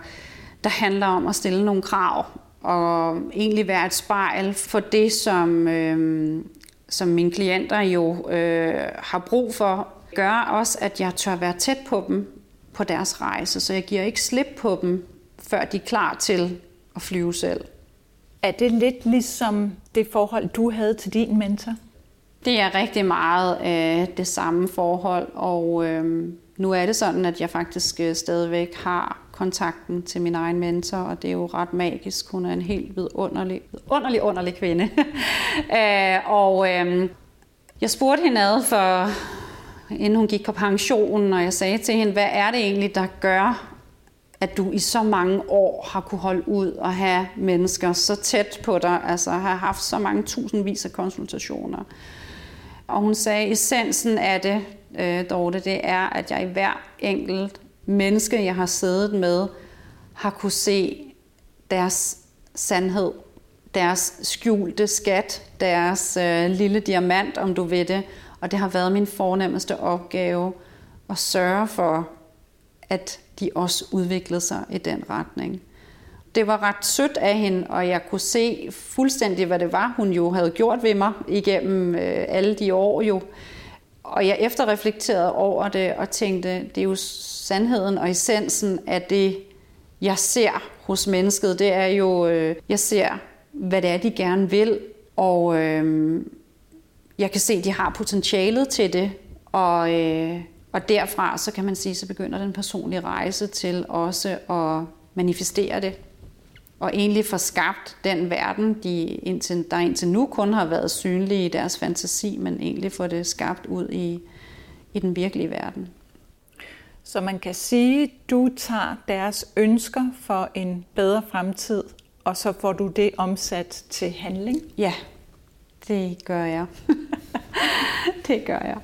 der handler om at stille nogle krav og egentlig være et spejl for det, som, øh, som mine klienter jo øh, har brug for, gør også, at jeg tør være tæt på dem på deres rejse, så jeg giver ikke slip på dem, før de er klar til at flyve selv. Er det lidt ligesom det forhold, du havde til din mentor? Det er rigtig meget øh, det samme forhold, og øh, nu er det sådan, at jeg faktisk øh, stadigvæk har kontakten til min egen mentor, og det er jo ret magisk. Hun er en helt vidunderlig, vidunderlig, underlig kvinde. (laughs) øh, og øh, jeg spurgte hende ad for, inden hun gik på pensionen, og jeg sagde til hende, hvad er det egentlig, der gør, at du i så mange år har kunne holde ud og have mennesker så tæt på dig, altså har haft så mange tusindvis af konsultationer. Og hun sagde, essensen af det, øh, Dorte, det er, at jeg i hver enkelt menneske, jeg har siddet med, har kunne se deres sandhed, deres skjulte skat, deres øh, lille diamant, om du ved det. Og det har været min fornemmeste opgave at sørge for, at de også udviklede sig i den retning. Det var ret sødt af hende, og jeg kunne se fuldstændig, hvad det var, hun jo havde gjort ved mig igennem øh, alle de år jo. Og jeg efterreflekterede over det og tænkte, det er jo sandheden og essensen af det, jeg ser hos mennesket. Det er jo, øh, jeg ser, hvad det er, de gerne vil, og øh, jeg kan se, at de har potentialet til det, og, øh, og derfra, så kan man sige, så begynder den personlige rejse til også at manifestere det og egentlig få skabt den verden, de indtil, der indtil nu kun har været synlige i deres fantasi, men egentlig få det skabt ud i, i den virkelige verden. Så man kan sige, du tager deres ønsker for en bedre fremtid, og så får du det omsat til handling? Ja, det gør jeg. (laughs) det gør jeg.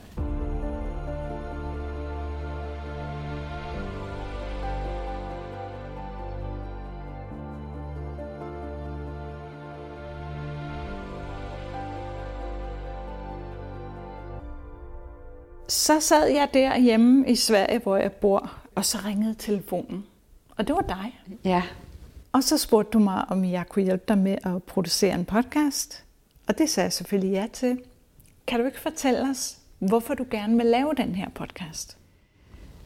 Så sad jeg derhjemme i Sverige, hvor jeg bor, og så ringede telefonen. Og det var dig. Ja. Og så spurgte du mig, om jeg kunne hjælpe dig med at producere en podcast. Og det sagde jeg selvfølgelig ja til. Kan du ikke fortælle os, hvorfor du gerne vil lave den her podcast?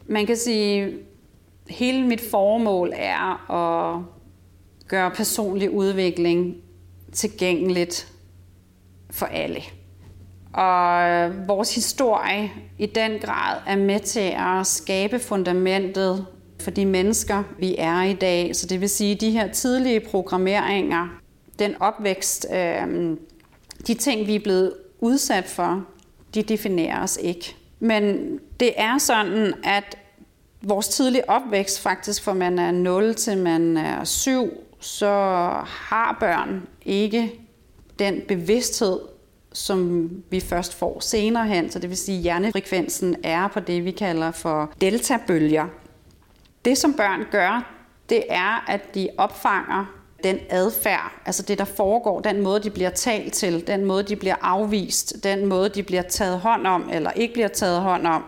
Man kan sige, at hele mit formål er at gøre personlig udvikling tilgængeligt for alle. Og øh, vores historie i den grad er med til at skabe fundamentet for de mennesker, vi er i dag. Så det vil sige, de her tidlige programmeringer, den opvækst, øh, de ting, vi er blevet udsat for, de definerer os ikke. Men det er sådan, at vores tidlige opvækst, faktisk fra man er 0 til man er 7, så har børn ikke den bevidsthed, som vi først får senere hen. Så det vil sige, at hjernefrekvensen er på det, vi kalder for deltabølger. Det, som børn gør, det er, at de opfanger den adfærd, altså det, der foregår, den måde, de bliver talt til, den måde, de bliver afvist, den måde, de bliver taget hånd om eller ikke bliver taget hånd om.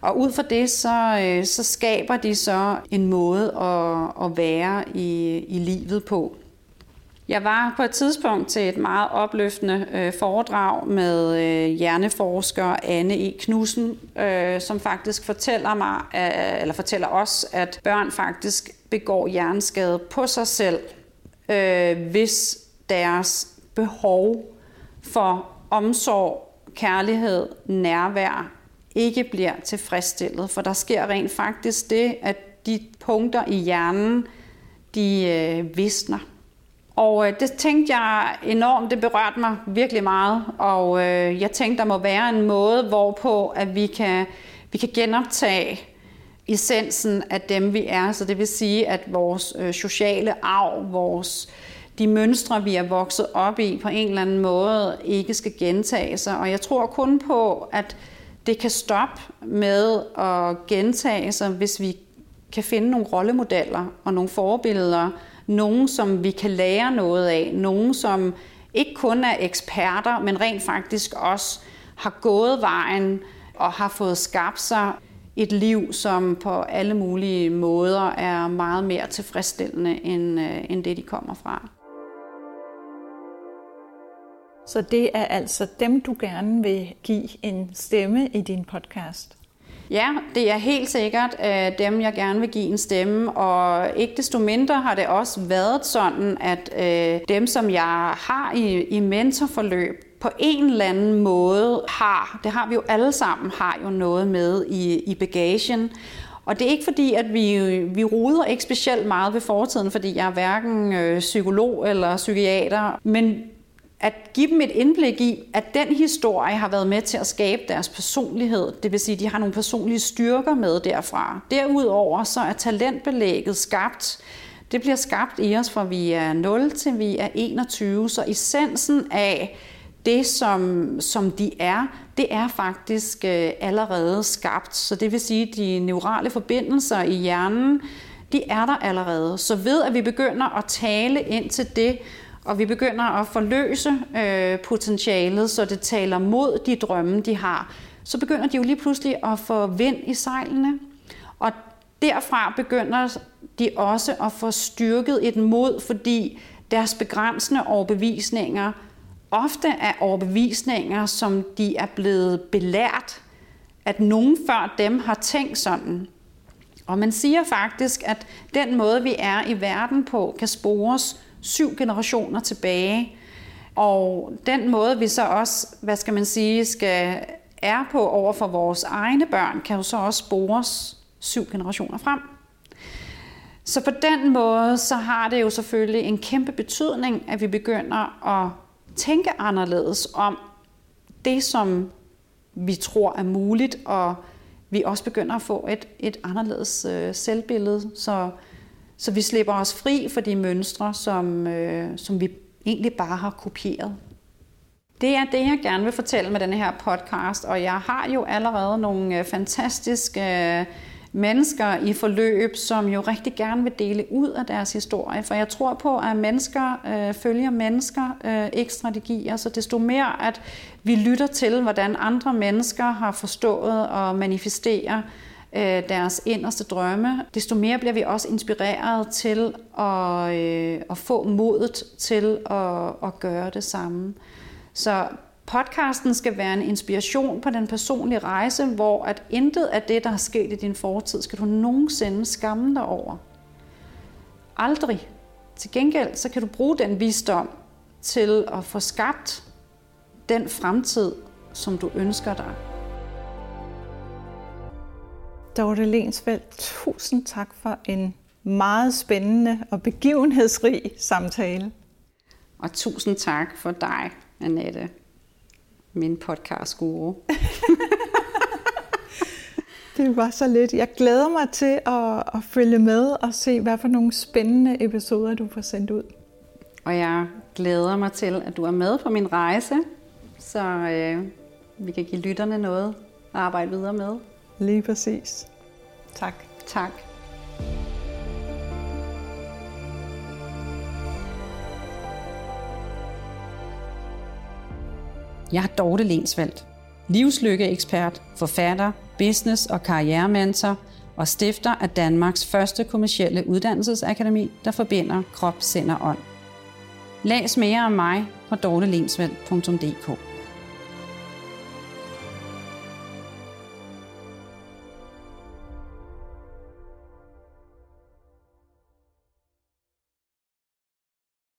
Og ud fra det, så, øh, så skaber de så en måde at, at være i, i livet på. Jeg var på et tidspunkt til et meget opløftende øh, foredrag med øh, hjerneforsker Anne E. Knudsen, øh, som faktisk fortæller mig, øh, eller fortæller os, at børn faktisk begår hjerneskade på sig selv, øh, hvis deres behov for omsorg, kærlighed, nærvær ikke bliver tilfredsstillet. For der sker rent faktisk det, at de punkter i hjernen, de øh, visner. Og øh, det tænkte jeg enormt, det berørte mig virkelig meget. Og øh, jeg tænkte, der må være en måde, hvorpå at vi kan, vi kan genoptage essensen af dem, vi er. Så det vil sige, at vores øh, sociale arv, vores, de mønstre, vi er vokset op i, på en eller anden måde ikke skal gentage sig. Og jeg tror kun på, at det kan stoppe med at gentage sig, hvis vi kan finde nogle rollemodeller og nogle forbilleder, nogen, som vi kan lære noget af, nogen, som ikke kun er eksperter, men rent faktisk også har gået vejen og har fået skabt sig et liv, som på alle mulige måder er meget mere tilfredsstillende end, øh, end det, de kommer fra. Så det er altså dem, du gerne vil give en stemme i din podcast? Ja, det er helt sikkert øh, dem, jeg gerne vil give en stemme, og ikke desto mindre har det også været sådan, at øh, dem, som jeg har i, i mentorforløb, på en eller anden måde har, det har vi jo alle sammen, har jo noget med i, i bagagen. Og det er ikke fordi, at vi, vi ruder ikke specielt meget ved fortiden, fordi jeg er hverken øh, psykolog eller psykiater, men at give dem et indblik i, at den historie har været med til at skabe deres personlighed. Det vil sige, at de har nogle personlige styrker med derfra. Derudover så er talentbelægget skabt. Det bliver skabt i os fra vi er 0 til vi er 21. Så essensen af det, som, som de er, det er faktisk øh, allerede skabt. Så det vil sige, at de neurale forbindelser i hjernen, de er der allerede. Så ved at vi begynder at tale ind til det, og vi begynder at forløse øh, potentialet, så det taler mod de drømme, de har, så begynder de jo lige pludselig at få vind i sejlene. Og derfra begynder de også at få styrket et mod, fordi deres begrænsende overbevisninger ofte er overbevisninger, som de er blevet belært, at nogen før dem har tænkt sådan. Og man siger faktisk, at den måde, vi er i verden på, kan spores syv generationer tilbage. Og den måde, vi så også, hvad skal man sige, skal er på over for vores egne børn, kan jo så også spores syv generationer frem. Så på den måde, så har det jo selvfølgelig en kæmpe betydning, at vi begynder at tænke anderledes om det, som vi tror er muligt, og vi også begynder at få et, et anderledes øh, selvbillede, så så vi slipper os fri for de mønstre, som, øh, som vi egentlig bare har kopieret. Det er det, jeg gerne vil fortælle med denne her podcast, og jeg har jo allerede nogle øh, fantastiske øh, mennesker i forløb, som jo rigtig gerne vil dele ud af deres historie. For jeg tror på, at mennesker øh, følger mennesker, øh, ikke strategier. Så desto mere, at vi lytter til, hvordan andre mennesker har forstået og manifesterer øh, deres inderste drømme, desto mere bliver vi også inspireret til at, øh, at få modet til at, at gøre det samme. Så podcasten skal være en inspiration på den personlige rejse, hvor at intet af det, der er sket i din fortid, skal du nogensinde skamme dig over. Aldrig. Til gengæld så kan du bruge den visdom til at få skabt den fremtid, som du ønsker dig. Dorte Lensfeldt, tusind tak for en meget spændende og begivenhedsrig samtale. Og tusind tak for dig Annette. Min podcast-guru. (laughs) Det var så lidt. Jeg glæder mig til at, at følge med og se, hvad for nogle spændende episoder, du får sendt ud. Og jeg glæder mig til, at du er med på min rejse, så øh, vi kan give lytterne noget at arbejde videre med. Lige præcis. Tak. Tak. Jeg er Dorte Lensvaldt, livslykkeekspert, forfatter, business- og karrierementor og stifter af Danmarks første kommercielle uddannelsesakademi, der forbinder krop, sind og ånd. Læs mere om mig på dortelensvaldt.dk.